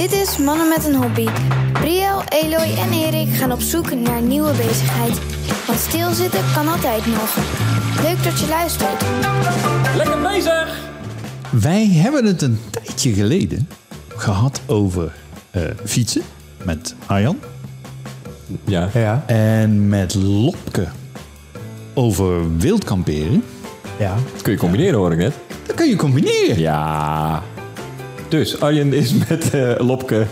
Dit is Mannen met een Hobby. Briel, Eloy en Erik gaan op zoek naar nieuwe bezigheid. Want stilzitten kan altijd nog. Leuk dat je luistert. Lekker bezig! Wij hebben het een tijdje geleden gehad over eh, fietsen met Arjan. Ja. Ja, En met Lopke over wildkamperen. ja. Dat kun je combineren hoor ik net. Dat kun je combineren. Ja. Dus Arjen is met eh, Lopke.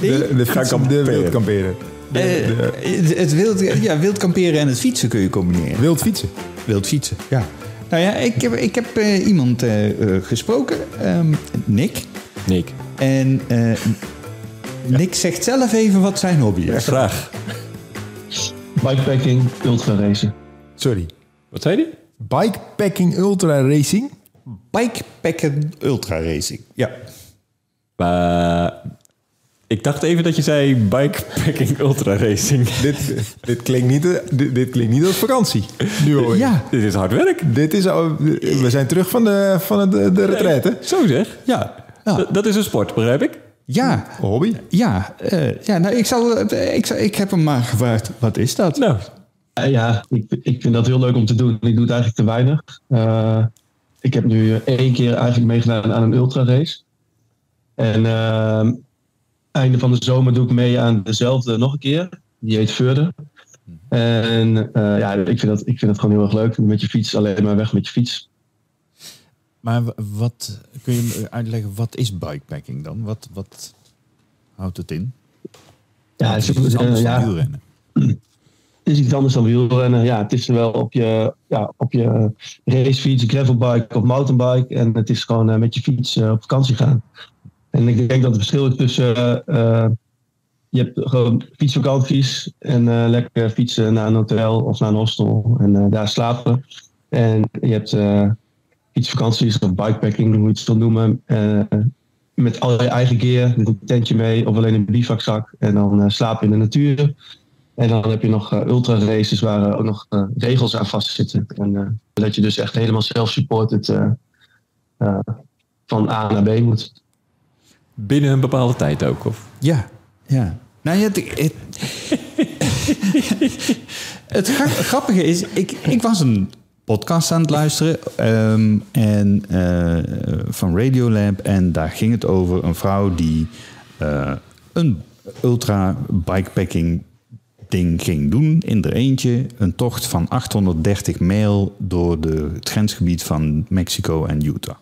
De, de, Gaan kamperen. de wild kamperen. De, Eh, de- het, het wild, ja, wild kamperen en het fietsen kun je combineren. wild fietsen. Wild fietsen, ja. Nou ja, ik heb, ik heb eh, iemand gesproken, ehm, Nick. Nick. En eh, Nick zegt zelf even wat zijn hobby is. Graag. Bikepacking, ultraracen. Sorry. Wat zei hij? Bikepacking Ultra Racing. Bikepacken Ultra Racing. Ja. Eh, ik dacht even dat je zei bikepacking ultra racing. Dit, dit, klinkt niet, dit, dit klinkt niet als vakantie. Nu hoor je. Ja, Dit is hard werk. Dit is, we zijn terug van de, van de, de retraite. Zo zeg. ja, dat is een sport, begrijp ik? Ja, Hobby. ja, eh, ja nou, ik, zal, ik, zal, ik heb hem maar gevraagd, wat is dat? Nou, Eh, ja, ik, ik vind dat heel leuk om te doen. Ik doe het eigenlijk te weinig. Eh, ik heb nu één keer eigenlijk meegedaan aan een ultrarace. En eh, einde van de zomer doe ik mee aan dezelfde nog een keer. Die heet Verder. En eh, ja, ik vind, dat, ik vind dat gewoon heel erg leuk. Met je fiets, alleen maar weg met je fiets. Maar wat, kun je me uitleggen, wat is bikepacking dan? Wat, wat houdt het in? Ja, het het is is, iets eh, anders ja. Het is iets anders dan wielrennen. Ja, het is wel op je, ja, op je racefiets, gravelbike of mountainbike. En het is gewoon eh, met je fiets eh, op vakantie gaan. En ik denk dat het verschil is tussen... eh, je hebt gewoon fietsvakanties en lekker fietsen naar een hotel of naar een hostel en daar slapen. En je hebt fietsvakanties of bikepacking, hoe je het wil noemen. met al je eigen gear, met een tentje mee of alleen een bivakzak. En dan slapen in de natuur. En dan heb je nog eh, ultra races waar eh, ook nog eh, regels aan vastzitten. En eh, dat je dus echt helemaal self-supported eh, eh, van A naar B moet. binnen een bepaalde tijd ook. Of? Ja, ja. Nou ja, het, het, het gra- grappige is, ik, ik was een podcast aan het luisteren ehm, en, eh, van Radiolab en daar ging het over een vrouw die eh, een ultra bikepacking ging doen in er eentje. Een tocht van 830 mijl door de, het grensgebied van Mexico en Utah.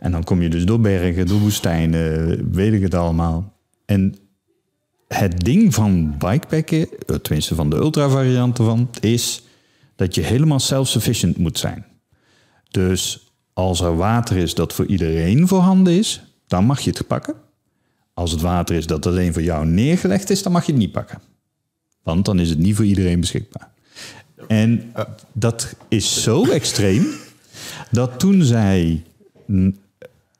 En dan kom je dus door bergen, door woestijnen, weet ik het allemaal. En het ding van bikepacken, eh, tenminste van de ultra variant ervan, is dat je helemaal self-sufficient moet zijn. Dus als er water is dat voor iedereen voorhanden is, dan mag je het pakken. Als het water is dat alleen voor jou neergelegd is, dan mag je het niet pakken. Want dan is het niet voor iedereen beschikbaar. En dat is zo extreem dat toen zij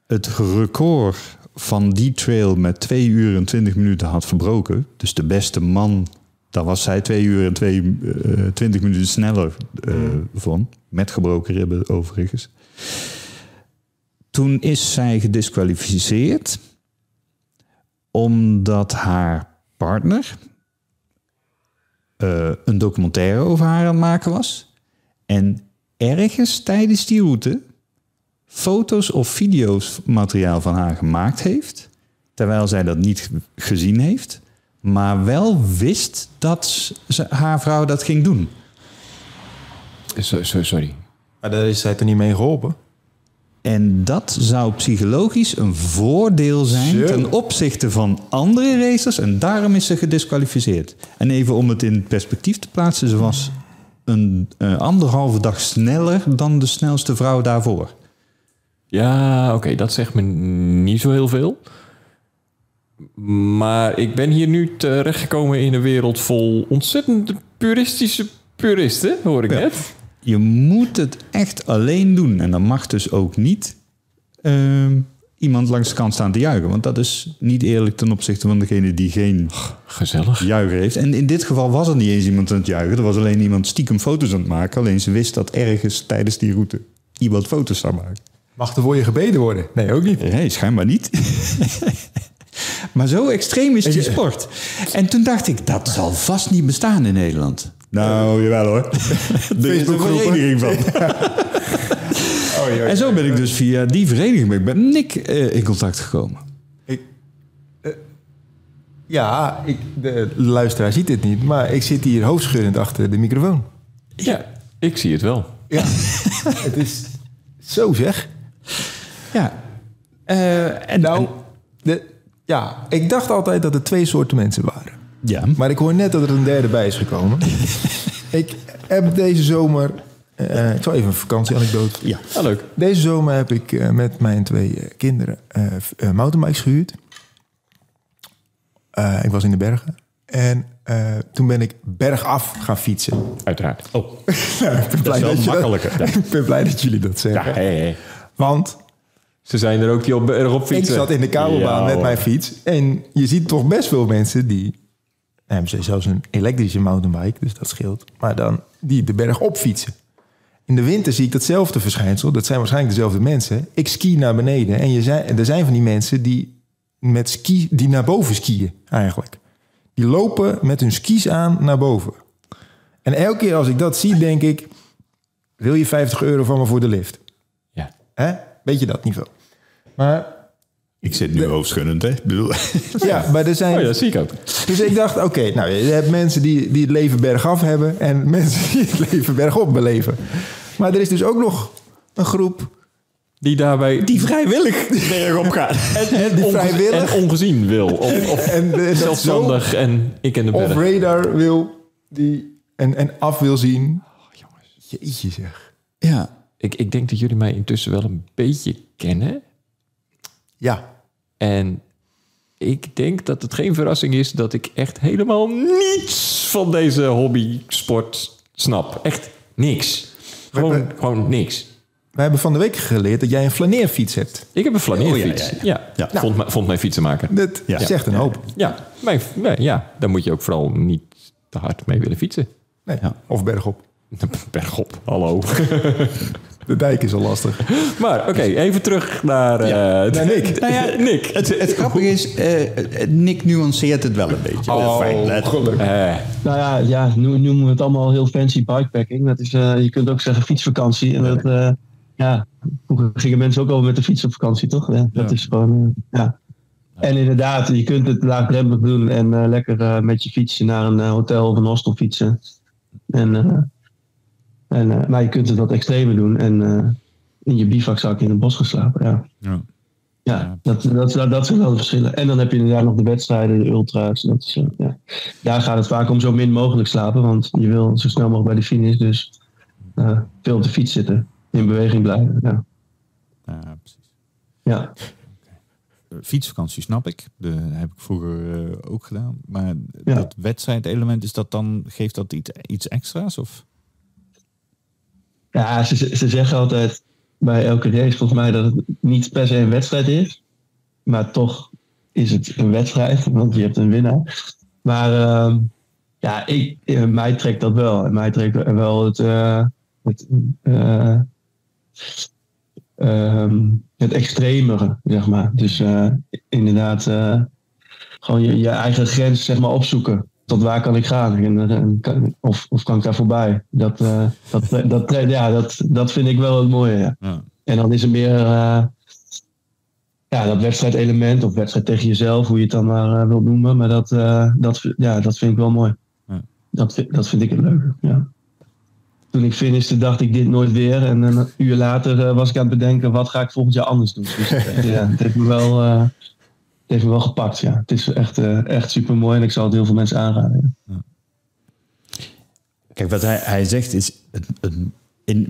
het record van die trail met 2 uur en 20 minuten had verbroken, dus de beste man, daar was zij 2 uur en 2, eh, 20 minuten sneller eh, van, met gebroken ribben overigens. Toen is zij gedisqualificeerd omdat haar partner eh, een documentaire over haar aan het maken was. En ergens tijdens die route foto's of video's materiaal van haar gemaakt heeft. Terwijl zij dat niet gezien heeft. Maar wel wist dat ze, haar vrouw dat ging doen. So- sorry. Maar daar is zij toch niet mee geholpen? En dat zou psychologisch een voordeel zijn Zo. ten opzichte van andere racers. En daarom is ze gedisqualificeerd. En even om het in perspectief te plaatsen. Ze was een eh, anderhalve dag sneller dan de snelste vrouw daarvoor. Ja, oké, dat zegt me niet zo heel veel. Maar ik ben hier nu terechtgekomen in een wereld vol ontzettend puristische puristen, hoor ik net. Je moet het echt alleen doen. En dan mag dus ook niet ehm, iemand langs de kant staan te juichen. Want dat is niet eerlijk ten opzichte van degene die geen Gezellig. juicher heeft. En in dit geval was er niet eens iemand aan het juichen. Er was alleen iemand stiekem foto's aan het maken. Alleen ze wist dat ergens tijdens die route iemand foto's zou maken. Mag er voor je gebeden worden? Nee, ook niet. Nee, schijnbaar niet. Maar zo extreem is die sport. En toen dacht ik, dat zal vast niet bestaan in Nederland. Nou, jawel hoor. Er is een Facebookgroepen. vereniging van. En zo ben ik dus via die vereniging ben ik met Nick eh, in contact gekomen. Ik, eh, ja, ik, de luisteraar ziet het niet, maar ik zit hier hoofdschuddend achter de microfoon. Ja, ik zie het wel. Ja, het is zo zeg. Ja. Eh, en, Nou, en- de, ja, ik dacht altijd dat er twee soorten mensen waren. Ja. Maar ik hoor net dat er een derde bij is gekomen. ik heb deze zomer... eh, ik zal even een vakantieanekdote ja. Ah, leuk. Deze zomer heb ik eh, met mijn twee eh, kinderen eh, mountainbikes gehuurd. Eh, ik was in de bergen. En toen ben ik bergaf gaan fietsen. Uiteraard. Oh, Nou, ik ben blij wel je makkelijker, ja. ik ben blij dat jullie dat Ja, zeggen. hé, hé. Want Ze zijn er ook die op, erop ik fietsen. zat in de kabelbaan Ja, met mijn fiets. En je ziet toch best veel mensen die... Hebben ze zelfs een elektrische mountainbike, dus dat scheelt. Maar dan die de berg op fietsen. In de winter zie ik datzelfde verschijnsel. Dat zijn waarschijnlijk dezelfde mensen. Ik ski naar beneden. En je zijn, er zijn van die mensen die, met ski, die naar boven skiën, eigenlijk. Die lopen met hun skis aan naar boven. En elke keer als ik dat zie, denk ik... Wil je 50 euro van me voor de lift? Ja. Hè? Beetje dat niveau. Maar ik zit nu hoofdschuddend, hè? Ik bedoel, ja, maar er zijn... Oh ja, dat zie ik ook. Dus ik dacht, oké, nou, je hebt mensen die, die het leven bergaf hebben... en mensen die het leven bergop beleven. Maar er is dus ook nog een groep... Die daarbij... die vrijwillig bergop gaat. en, die onge- vrijwillig- en ongezien wil. Of, of en dat zelfstandig en ik en de berg. off-radar wil... Die, en, en af wil zien. Jeetje zeg. Ja. Ik, ik denk dat jullie mij intussen wel een beetje kennen. Ja, En ik denk dat het geen verrassing is dat ik echt helemaal niets van deze hobby-sport snap. Echt niks. Gewoon, gewoon niks. we hebben van de week geleerd dat jij een flaneerfiets hebt. Ik heb een flaneerfiets. Oh, ja, ja, ja, ja. Vond, mij- vond mijn fietsenmaker. Dat Ja. zegt een hoop. Ja, mijn, nee, ja, daar moet je ook vooral niet te hard mee willen fietsen. Nee, Ja. Of bergop. Bergop, hallo. De dijk is al lastig. maar oké, even terug naar, eh naar Nick. Nou ja, Nick. Het, het grappige is, eh, Nick nuanceert het wel een beetje. Oh, Fijn, gelukkig. Eh, Nou ja, ja nu nu noemen we het allemaal heel fancy bikepacking. Dat is, eh, je kunt ook zeggen fietsvakantie. En dat, eh, ja, vroeger gingen mensen ook al met de fiets op vakantie, toch? Ja, dat Ja. is gewoon, ja. En inderdaad, je kunt het laagdrempelig doen en eh, lekker met je fietsje naar een hotel of een hostel fietsen. En, eh, en, eh, maar je kunt het wat extremer doen en eh, in je bivakzak in het bos gaan slapen. Ja, Ja. ja dat, dat, dat, dat zijn wel de verschillen. En dan heb je inderdaad nog de wedstrijden, de ultra's. Dat is, eh, ja. Daar gaat het vaak om zo min mogelijk slapen, want je wil zo snel mogelijk bij de finish. Dus veel op de fiets zitten, in beweging blijven. Ja. Ja, precies. Ja. Fietsvakantie snap ik. De heb ik vroeger ook gedaan. Maar Ja. dat wedstrijdelement, is dat dan, geeft dat iets, iets extra's? Of? Ja, ze, ze zeggen altijd bij elke race volgens mij dat het niet per se een wedstrijd is. Maar toch is het een wedstrijd, want je hebt een winnaar. Maar ehm, ja, ik, eh, mij trekt dat wel. Mij trekt wel het, eh, het, ehm, het extremere, zeg maar. Dus inderdaad, gewoon je, je eigen grens zeg maar, opzoeken. Tot waar kan ik gaan? En, eh, en kan- of, of kan ik daar voorbij? Dat, eh, dat, dat, ja, dat, dat vind ik wel het mooie. Ja. Ja. En dan is er meer eh, ja, dat wedstrijdelement of wedstrijd tegen jezelf, hoe je het dan maar eh, wilt noemen. Maar dat, dat, ja, dat vind ik wel mooi. Ja. Dat, vind, dat vind ik het leuke. Ja. Toen ik finishte dacht ik dit nooit weer. En een uur later was ik aan het bedenken wat ga ik volgend jaar anders doen. Dus ja, het heeft me wel, heeft me wel gepakt. Ja. Het is echt, eh, echt super mooi en ik zal het heel veel mensen aanraden. ja. Kijk, wat hij, hij zegt is... Het,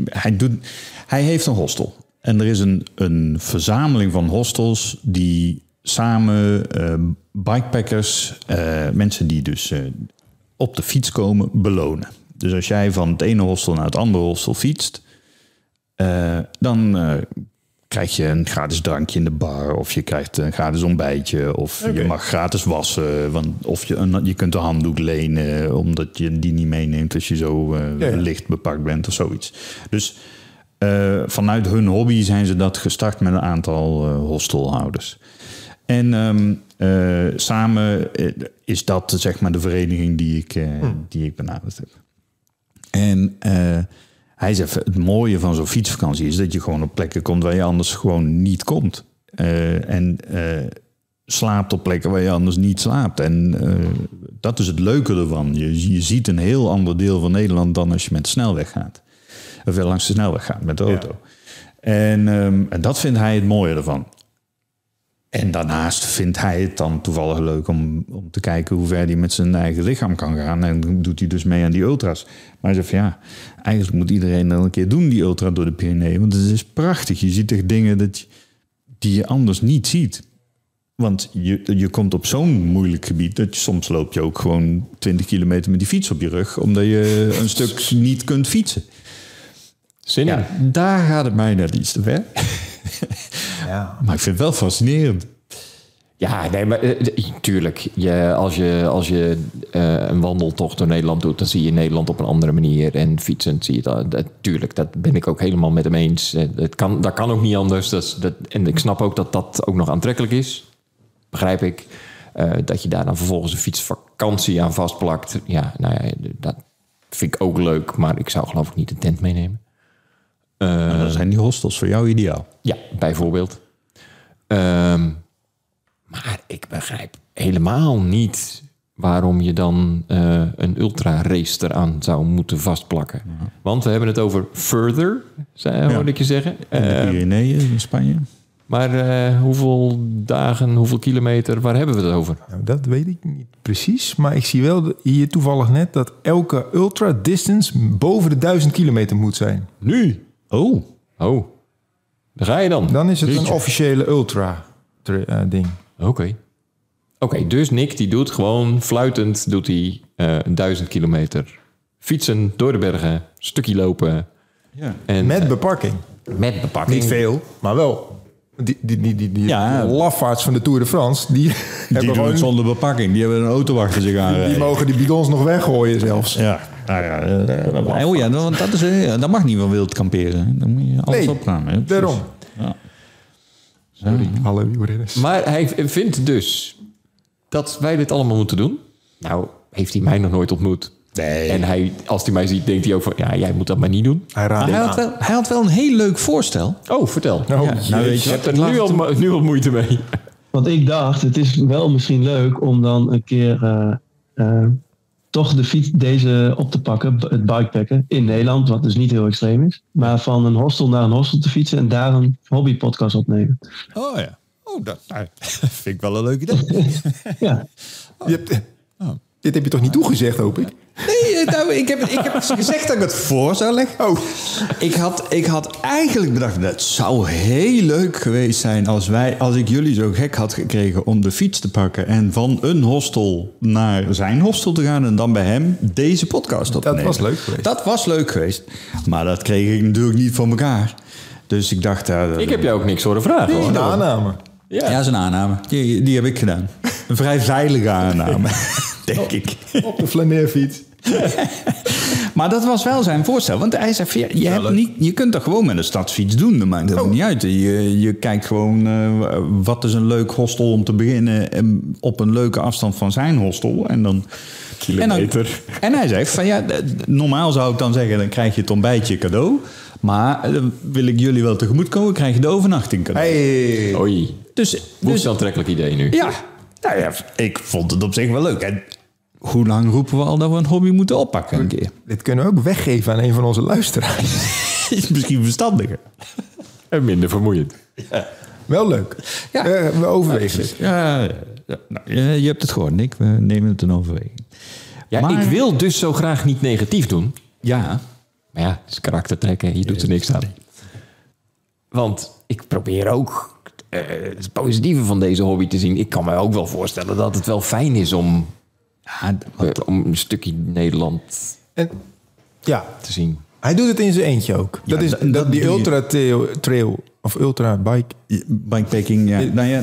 hij, doet, hij heeft een hostel. En er is een, een verzameling van hostels die samen eh, bikepackers, eh, mensen die dus eh, op de fiets komen, belonen. Dus als jij van het ene hostel naar het andere hostel fietst, dan krijg je een gratis drankje in de bar, of je krijgt een gratis ontbijtje, of je mag gratis wassen, want, of je, een, je kunt een handdoek lenen, omdat je die niet meeneemt als je zo eh, Ja, ja. licht bepakt bent of zoiets. Dus eh, vanuit hun hobby zijn ze dat gestart met een aantal eh, hostelhouders. En ehm, Eh, samen is dat zeg maar de vereniging die ik, eh, die ik benaderd heb. En hij zegt, het mooie van zo'n fietsvakantie is dat je gewoon op plekken komt waar je anders gewoon niet komt. Eh, en eh, slaapt op plekken waar je anders niet slaapt. En eh, dat is het leuke ervan. Je, je ziet een heel ander deel van Nederland dan als je met de snelweg gaat. Of langs de snelweg gaat met de auto. En, ehm, en dat vindt hij het mooie ervan. En daarnaast vindt hij het dan toevallig leuk om, om te kijken hoe ver hij met zijn eigen lichaam kan gaan. En doet hij dus mee aan die ultras. Maar hij zegt van ja, eigenlijk moet iedereen dan een keer doen, die ultra door de Pyreneeën. Want het is prachtig. Je ziet echt dingen dat je- die je anders niet ziet. Want je, je komt op zo'n moeilijk gebied dat je soms loop je ook gewoon 20 kilometer met die fiets op je rug, omdat je een stuk niet kunt fietsen. Zin in. Ja, daar gaat het mij net iets te ver. Ja. Maar ik vind het wel fascinerend. Ja, nee, maar eh, eh, tuurlijk. Je, als je, als je eh, een wandeltocht door Nederland doet, dan zie je Nederland op een andere manier. En fietsend zie je dat. dat tuurlijk, dat ben ik ook helemaal met hem eens. Eh, Dat kan, dat kan ook niet anders. Dat is, dat, en ik snap ook dat dat ook nog aantrekkelijk is. Begrijp ik. Eh, dat je daar dan vervolgens een fietsvakantie aan vastplakt. Ja, nou ja, dat vind ik ook leuk. Maar ik zou geloof ik niet de tent meenemen. Nou, dan zijn die hostels voor jou ideaal. Ja, bijvoorbeeld. Ehm, maar ik begrijp helemaal niet waarom je dan eh, een ultra-race eraan zou moeten vastplakken. Want we hebben het over further, hoorde ik je zeggen. En de Eh, Pyreneeën in Spanje. maar eh, hoeveel dagen, hoeveel kilometer, waar hebben we het over? Nou, dat weet ik niet precies. Maar ik zie wel hier toevallig net dat elke ultra distance boven de 1000 kilometer moet zijn. Nu? Oh, Oh, daar ga je dan. Dan is het een officiële ultra tra- eh, ding. Oké. Oké, dus Nick die doet gewoon fluitend doet hij eh, een duizend kilometer. Fietsen door de bergen, stukje lopen. Ja. En Met beparking. met bepakking. Niet veel, maar wel. Die, die, die, die, die Ja. lafaards van de Tour de France, die, die hebben doen het gewoon, zonder beperking. Die hebben een auto achter zich aan. die mogen die bidons nog weggooien zelfs. Ja, nou ja. eh, oh ja, want dat, is, eh, dat mag niet van wild kamperen. Dan moet je alles Nee, opruimen. hè. Daarom. Ja. Sorry, alle wielrenners. Maar hij vindt dus dat wij dit allemaal moeten doen. Nou, heeft hij mij nog nooit ontmoet. Nee. En hij, als hij mij ziet, denkt hij ook van... Ja, jij moet dat maar niet doen. Hij had wel, hij had wel een heel leuk voorstel. Oh, vertel. Oh, nou, weet je Ik heb wat, er nu al, nu al moeite mee. Want ik dacht, het is wel misschien leuk om dan een keer eh, eh, toch de fiets deze op te pakken, het bikepacken, in Nederland, wat dus niet heel extreem is. Maar van een hostel naar een hostel te fietsen en daar een hobbypodcast opnemen. Oh ja. Oh, dat nou, vind ik wel een leuk idee. Ja, Je hebt, Dit heb je toch niet toegezegd, hoop ik? Nee, nou, ik, heb, ik heb gezegd dat ik het voor zou leggen. Oh, Ik had, ik had eigenlijk bedacht, het zou heel leuk geweest zijn als, wij, als ik jullie zo gek had gekregen om de fiets te pakken en van een hostel naar zijn hostel te gaan en dan bij hem deze podcast op te Dat was leuk geweest. Dat was leuk geweest. Maar dat kreeg ik natuurlijk niet voor elkaar. Dus ik dacht... Ik heb jou ook niks horen vragen. hoor. een aanname. Ja. Ja, dat is een aanname. Die, die heb ik gedaan. Een vrij veilige aanname, denk ik. Op de flaneerfiets. Maar dat was wel zijn voorstel. Want hij zei, ja, je, hebt niet, je kunt dat gewoon met een stadsfiets doen. Dat maakt helemaal niet uit. Je, je kijkt gewoon, eh, wat is een leuk hostel om te beginnen... en op een leuke afstand van zijn hostel. En dan... Kilometer. En, dan, en hij zegt van, ja, normaal zou ik dan zeggen... dan krijg je het ontbijtje cadeau. Maar eh, wil ik jullie wel tegemoet komen... krijg je de overnachting cadeau. Hey. Oei. Dus, dus aantrekkelijk idee nu. ja, nou ja, ik vond het op zich wel leuk. En hoe lang roepen we al dat we een hobby moeten oppakken een keer? Dit kunnen we ook weggeven aan een van onze luisteraars. Is misschien verstandiger. En minder vermoeiend. Wel leuk. Ja. Eh, we overwegen het. Ja, ja, nou, je hebt het gehoord, Nick. We nemen het in overweging. Ja, Maar- ik wil dus zo graag niet negatief doen. Ja, Maar ja, het is karaktertrekken. Je doet er niks aan. Want ik probeer ook eh, het positieve van deze hobby te zien. Ik kan me ook wel voorstellen dat het wel fijn is om, ja eh, om een stukje Nederland En, ja, te zien. hij doet het in zijn eentje ook. Ja, dat is dat- dat, dat die ultra trail, trail of ultra bike. bikepacking. Ja. Nou ja,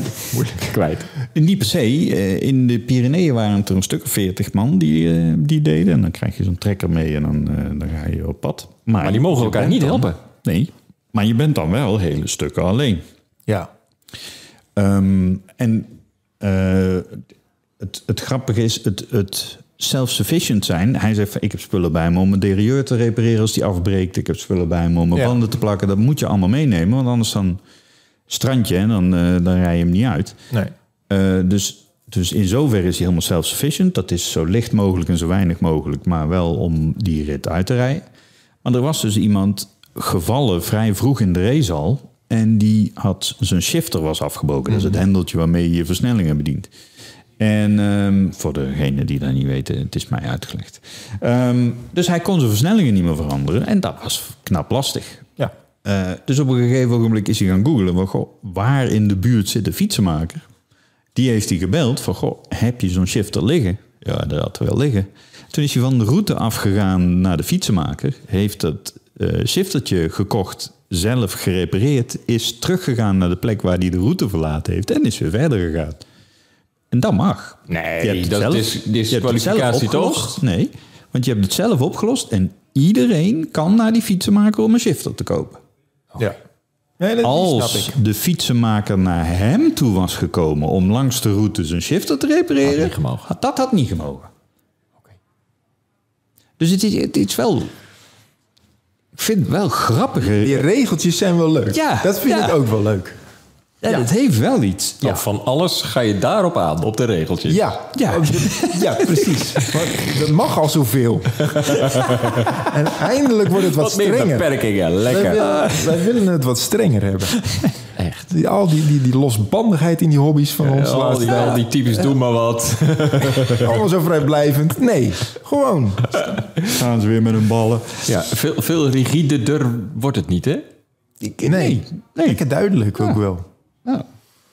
Kwijt. niet per se. Eh, In de Pyreneeën waren het er een stuk of veertig man die, eh, die deden. En dan krijg je zo'n trekker mee en dan, eh, dan ga je op pad. Maar die mogen elkaar niet dan- helpen. Nee, maar je bent dan wel hele stukken alleen. Ja. Ehm, en eh, het, het grappige is, het, het self-sufficient zijn. Hij zegt, van, ik heb spullen bij me om mijn derailleur te repareren als die afbreekt. Ik heb spullen bij me om mijn Ja. banden te plakken. Dat moet je allemaal meenemen, want anders dan strandje en dan, eh, dan rij je hem niet uit. Nee. Eh, dus, dus in zoverre is hij helemaal self-sufficient. Dat is zo licht mogelijk en zo weinig mogelijk, maar wel om die rit uit te rijden. Maar er was dus iemand gevallen vrij vroeg in de race al. En die had zijn shifter was afgebroken. Dat is het hendeltje waarmee je je versnellingen bedient. En ehm, voor degenen die dat niet weten, het is mij uitgelegd. Ehm, dus hij kon zijn versnellingen niet meer veranderen. En dat was knap lastig. Ja. Eh, dus op een gegeven ogenblik is hij gaan googlen. Van, goh, waar in de buurt zit de fietsenmaker? Die heeft hij gebeld van, goh, heb je zo'n shifter liggen? Ja, dat had wel liggen. Toen is hij van de route afgegaan naar de fietsenmaker. Heeft dat eh shiftertje gekocht, zelf gerepareerd. Is teruggegaan naar de plek waar hij de route verlaten heeft. En is weer verder gegaan. En dat mag. Nee, Je hebt het dat zelf- is je hebt het zelf disqualificatie toch? opgelost. Nee, want je hebt het zelf opgelost. En iedereen kan naar die fietsenmaker om een shifter te kopen. Ja. Nee, dat Als ik. de fietsenmaker naar hem toe was gekomen om langs de route zijn shifter te repareren, Had niet gemogen. had dat had niet gemogen. Dus het is, het is wel. Ik vind het wel grappiger. Die regeltjes zijn wel leuk. Ja, dat vind ja. ik ook wel leuk. Ja, Het heeft wel iets. Ja. Van alles ga je daarop aan, op de regeltjes. Ja, Ja. Oh, dat- ja precies. Maar dat mag al zoveel. en eindelijk wordt het wat, Wat meer strenger. beperkingen, Wij lekker. willen, wij willen het wat strenger hebben. Echt. Die, al die, die, die losbandigheid in die hobby's van ons. al, die, al die typisch doe maar wat. Allemaal zo vrijblijvend. Nee, gewoon. Gaan ze weer met hun ballen. Ja, veel, veel rigider wordt het niet, hè? Nee, nee. Lekker duidelijk ook wel. Ja.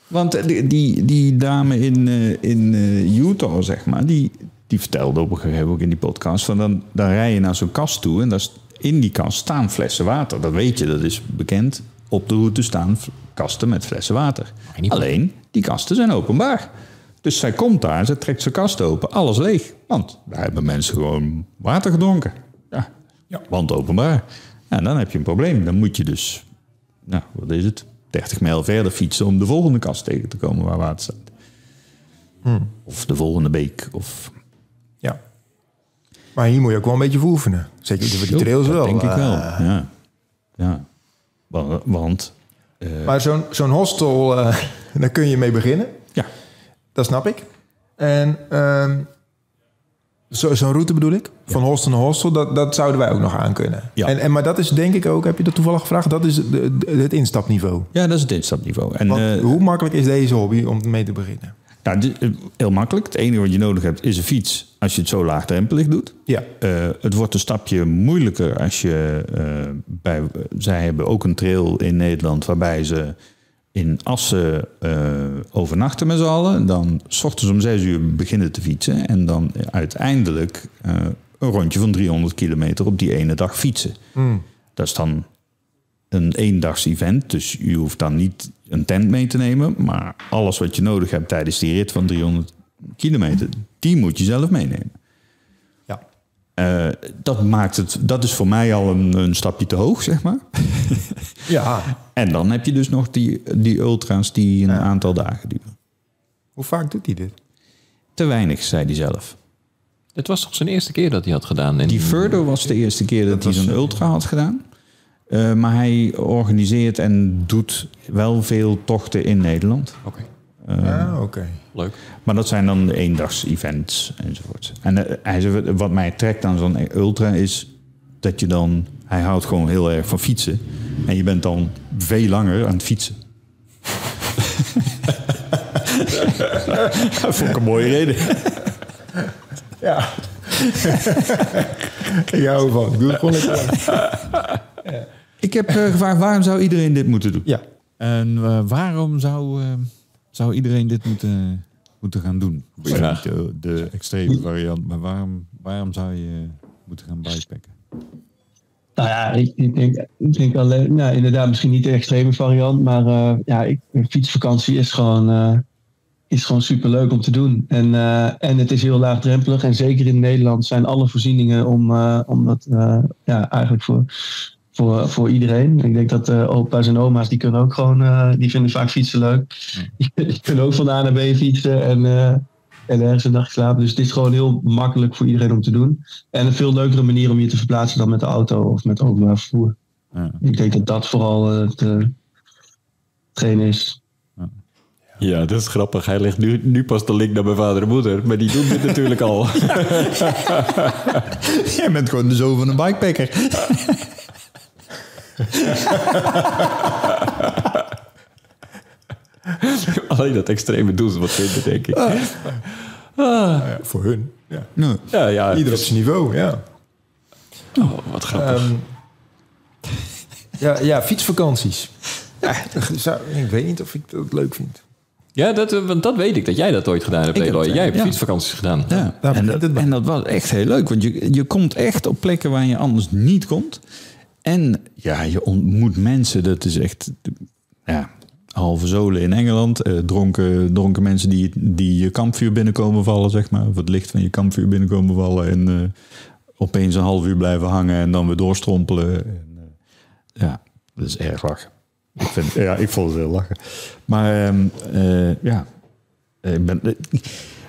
Want die, die, die dame in, eh, in eh, Utah, zeg maar, die, die vertelde op een gegeven moment ook in die podcast... van dan, dan rij je naar zo'n kast toe en daar, in die kast staan flessen water. Dat weet je, dat is bekend. Op de route staan kasten met flessen water. Alleen, die kasten zijn openbaar. Dus zij komt daar, ze trekt zijn kast open, alles leeg. Want daar hebben mensen gewoon water gedronken. Ja, want openbaar. En dan heb je een probleem. Dan moet je dus nou, wat is het? 30 mijl verder fietsen om de volgende kast tegen te komen waar water staat. Of de volgende beek. Of... Ja. Maar hier moet je ook wel een beetje voor oefenen. Zeker voor die trails wel. denk ik wel. Eh, Ja. ja. Wa- Want, Maar zo'n zo'n hostel, eh, daar kun je mee beginnen. ja, Dat snap ik. En ehm, zo- zo'n route bedoel ik, van hostel naar hostel, dat, dat zouden wij ook nog aan kunnen. Ja. En, en, maar dat is denk ik ook, heb je dat toevallig gevraagd, dat is de- de- het instapniveau. ja, dat is het instapniveau. En, Want eh, hoe makkelijk is deze hobby om mee te beginnen? nou, dit- heel makkelijk. Het enige wat je nodig hebt is een fiets als je het zo laagdrempelig doet. Ja, Eh, het wordt een stapje moeilijker als je bij. Zij hebben ook een trail in Nederland waarbij ze in Assen eh, overnachten met z'n allen. Dan s ochtends om zes uur beginnen te fietsen. En dan uiteindelijk eh, een rondje van 300 kilometer op die ene dag fietsen. Dat is dan een eendags event. Dus je hoeft dan niet een tent mee te nemen. Maar alles wat je nodig hebt tijdens die rit van 300 kilometer, die moet je zelf meenemen. Eh, dat maakt het, dat is voor mij al een, een stapje te hoog, zeg maar. ja. En dan heb je dus nog die, die ultra's die een aantal dagen duren. Hoe vaak doet hij dit? Te weinig, zei hij zelf. Het was toch zijn eerste keer dat hij had gedaan. En Die Further was de eerste keer dat, hij zo'n ultra had gedaan. Eh, maar hij organiseert en doet wel veel tochten in Nederland. Oké, ah, oké. leuk. Maar dat zijn dan eendags-events enzovoort. En eh, hij wat mij trekt aan zo'n ultra is dat je dan... Hij houdt gewoon heel erg van fietsen. En je bent dan veel langer aan het fietsen. dat vond ik een mooie reden. Ja. ik hou ervan. Ik doe het gewoon lekker lang. Ik heb eh, gevraagd, waarom zou iedereen dit moeten doen? Ja. En eh, waarom zou, eh, zou iedereen dit moeten, moeten gaan doen? De, de extreme variant, maar waarom, waarom zou je moeten gaan bikepacken? Nou ja, ik, ik denk, ik denk alleen, nou, inderdaad, misschien niet de extreme variant, maar eh, ja, ik, een fietsvakantie is gewoon, eh, is gewoon super leuk om te doen. En, eh, en het is heel laagdrempelig. En zeker in Nederland zijn alle voorzieningen om, eh, om dat eh, ja, eigenlijk voor, voor, voor iedereen. Ik denk dat eh, opa's en oma's die kunnen ook gewoon, eh, die vinden vaak fietsen leuk. Die kunnen ook van A naar B fietsen en, eh, en ergens een dag slapen. Dus het is gewoon heel makkelijk voor iedereen om te doen. En een veel leukere manier om je te verplaatsen dan met de auto of met openbaar vervoer. Ja. Ik denk dat dat vooral eh, het, eh, hetgeen is. Ja, dat is grappig. Hij legt nu, nu pas de link naar mijn vader en moeder. Maar die doen dit natuurlijk al. Jij bent gewoon de zoon van een bikepacker. Alleen dat extreme doen ze wat vinden, denk ik. Ja, voor hun. Ja. Nou, Ja, ja. Ieder op zijn niveau, ja. Oh, wat grappig. Ehm, ja, ja, fietsvakanties. Ja, zou- ik weet niet of ik dat leuk vind. ja, dat, eh, want dat weet ik, dat jij dat ooit gedaan hebt, Eloy. Jij hebt ja. fietsvakanties gedaan. Ja, en dat, en dat was echt heel leuk, want je, je komt echt op plekken waar je anders niet komt. En ja, je ontmoet mensen, dat is echt ja, halve zolen in Engeland. eh, dronken, dronken mensen die, die je kampvuur binnenkomen vallen, zeg maar. Of het licht van je kampvuur binnenkomen vallen en eh, opeens een half uur blijven hangen en dan weer doorstrompelen. En, eh, ja, dat is erg lachen. Ik, vind, ja, ik vond het heel lachen. Maar ehm, eh, ja, ik, ben,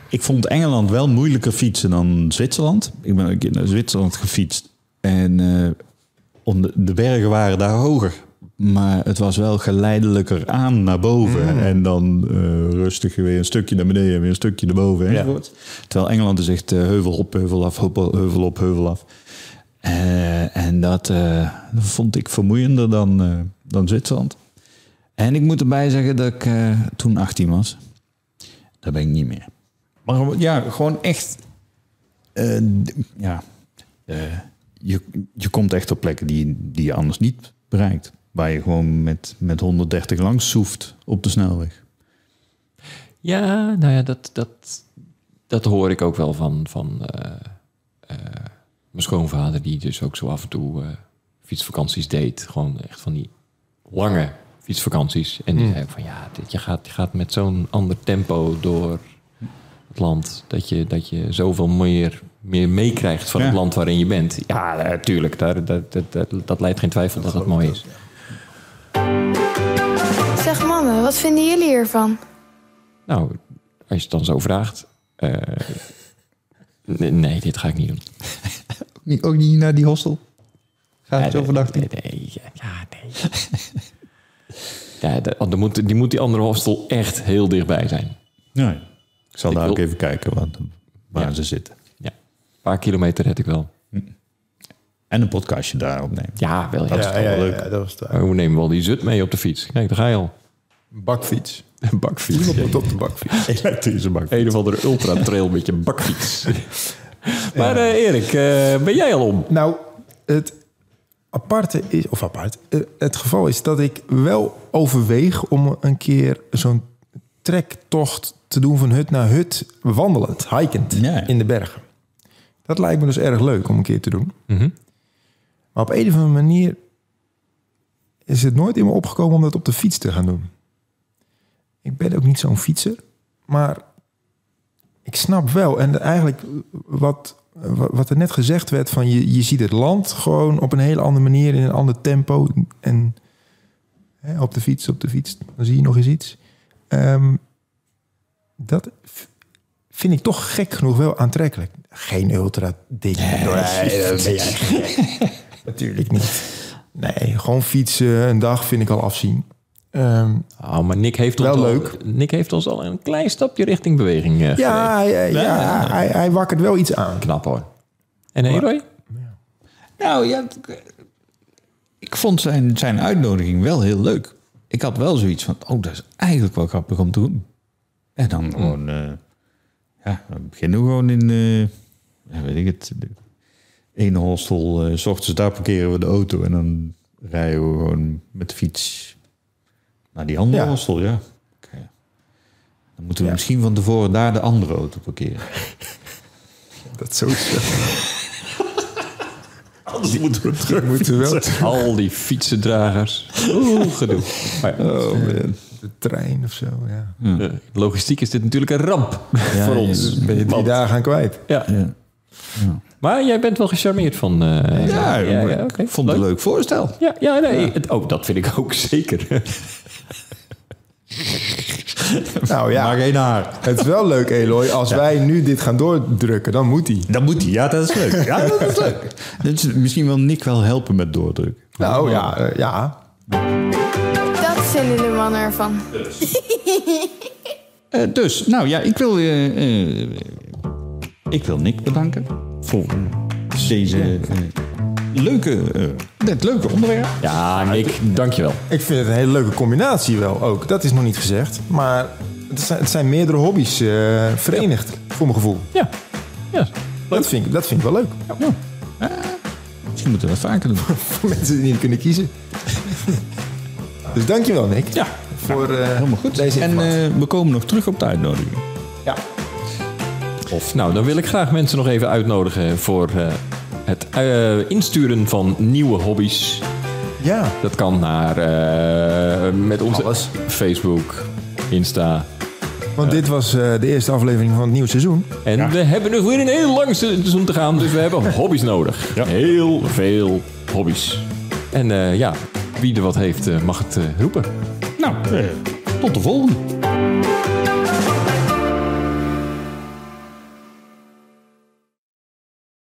ik vond Engeland wel moeilijker fietsen dan Zwitserland. Ik ben een keer naar Zwitserland gefietst. En om de, de bergen waren daar hoger. Maar het was wel geleidelijker aan naar boven. En dan eh, rustig weer een stukje naar beneden, weer een stukje naar boven. enzovoort. Terwijl Engeland is echt eh, heuvel op, heuvel af, heuvel, heuvel op, heuvel af. Eh, en dat, vond ik vermoeiender dan, dan Zwitserland. En ik moet erbij zeggen dat ik toen 18 was. Dat ben ik niet meer. Maar ja, gewoon echt. ja, je, je komt echt op plekken die, die je anders niet bereikt. Waar je gewoon met, met 130 langs soeft op de snelweg. Ja, nou ja, dat, dat, dat hoor ik ook wel van, van eh, eh, mijn schoonvader, die dus ook zo af en toe eh, fietsvakanties deed. Gewoon echt van die lange fietsvakanties. En die zei ook van ja, dit, je, gaat, je gaat met zo'n ander tempo door het land, dat je, dat je zoveel meer, meer meekrijgt van Ja. het land waarin je bent. Ja, natuurlijk, daar, dat, dat, dat, dat leidt geen twijfel dat dat mooi is. Zeg mannen, wat vinden jullie hiervan? Nou, als je het dan zo vraagt. eh, nee, nee, dit ga ik niet doen. Niet, ook niet naar die hostel? Ga Nee, nee, nee, nee, ja, ja, nee. ja, de- dan moet, die moet die andere hostel echt heel dichtbij zijn. Nee. Ik zal Ik daar wil- ook even kijken waar, waar Ja. ze zitten. Paar kilometer red ik wel. En een podcastje daar opnemen. Ja, wel. Ja. Ja, ja, ja, leuk. ja, dat was het. Maar we nemen wel die zut mee op de fiets. Kijk, daar ga je al. Bakfiets. Een bakfiets. Iemand moet op de bakfiets. Elektrische bak. Een of andere ultra-trail met je bakfiets. maar eh, Erik, eh, ben jij al om? Nou, het aparte is, of apart, eh, het geval is dat ik wel overweeg om een keer zo'n trektocht te doen van hut naar hut, wandelend, hikend in de bergen. Dat lijkt me dus erg leuk om een keer te doen. Mhm. Maar op een of andere manier is het nooit in me opgekomen om dat op de fiets te gaan doen. Ik ben ook niet zo'n fietser, maar ik snap wel. En eigenlijk wat, wat er net gezegd werd van je, je ziet het land gewoon op een hele andere manier in een ander tempo. En hè, op de fiets, op de fiets, dan zie je nog eens iets. Ehm, dat vind ik toch gek genoeg wel aantrekkelijk. Geen ultra dik. Nee, dat ben jij gek. Natuurlijk niet. Nee, gewoon fietsen een dag vind ik al afzien. Ehm, Oh, maar Nick heeft, Wel ons al, leuk. Nick heeft ons al een klein stapje richting beweging eh ja, ja, ja, hij, hij wakkert wel iets aan. Knap hoor. En Eroy? Nou ja, ik vond zijn, zijn uitnodiging wel heel leuk. Ik had wel zoiets van, oh, dat is eigenlijk wel grappig om te doen. En dan gewoon, eh, ja, beginnen we gewoon in, eh, ja, weet ik het, ene hostel, eh, s ochtends daar parkeren we de auto en dan rijden we gewoon met de fiets naar die andere Ja. hostel, ja. Dan moeten we misschien van tevoren daar de andere auto parkeren. Dat zo zeggen. Anders moeten we terug. moeten wel Al die fietsendragers. Oeh, gedoe. Maar ja, Oh, man. de trein of zo. Ja. logistiek is dit natuurlijk een ramp voor ons. Ben je drie dagen aan kwijt. Ja. Ja. Maar jij bent wel gecharmeerd van... eh, Ja, ja, ik oké. vond het een leuk voorstel. Ja, ja, nee, Het, oh, dat vind ik ook zeker. Nou ja, Maar geen haar. het is wel leuk, Eloy. Als wij nu dit gaan doordrukken, dan moet hij. Dat moet hij. Ja, dat is leuk. Ja, dat is leuk. Dus misschien wil Nick wel helpen met doordruk. Nou ja, eh, ja. Dat vinden de mannen ervan. Eh, dus, nou ja, ik wil, eh, ik wil Nick bedanken voor deze leuke, eh, dit leuke onderwerp. Ja, Nick, dankjewel. Ik vind het een hele leuke combinatie wel ook. Dat is nog niet gezegd. Maar het zijn, het zijn meerdere hobby's eh, verenigd, voor mijn gevoel. Ja, ja. Dat vind, ik, dat vind ik wel leuk. Misschien moeten we dat vaker doen. Voor mensen die niet kunnen kiezen. dus dankjewel, Nick. Ja, Voor eh, helemaal goed. deze en eh, we komen nog terug op de uitnodiging. ja. Of, nou, dan wil ik graag mensen nog even uitnodigen voor eh, het eh, insturen van nieuwe hobby's. ja, Dat kan naar eh, met onze Alles. Facebook, Insta. want dit was eh, de eerste aflevering van het nieuwe seizoen. En we hebben nog weer een heel lang seizoen te gaan, dus we hebben hobby's nodig. Heel veel hobby's. En eh, ja, wie er wat heeft, mag het eh, roepen. Nou, tot de volgende.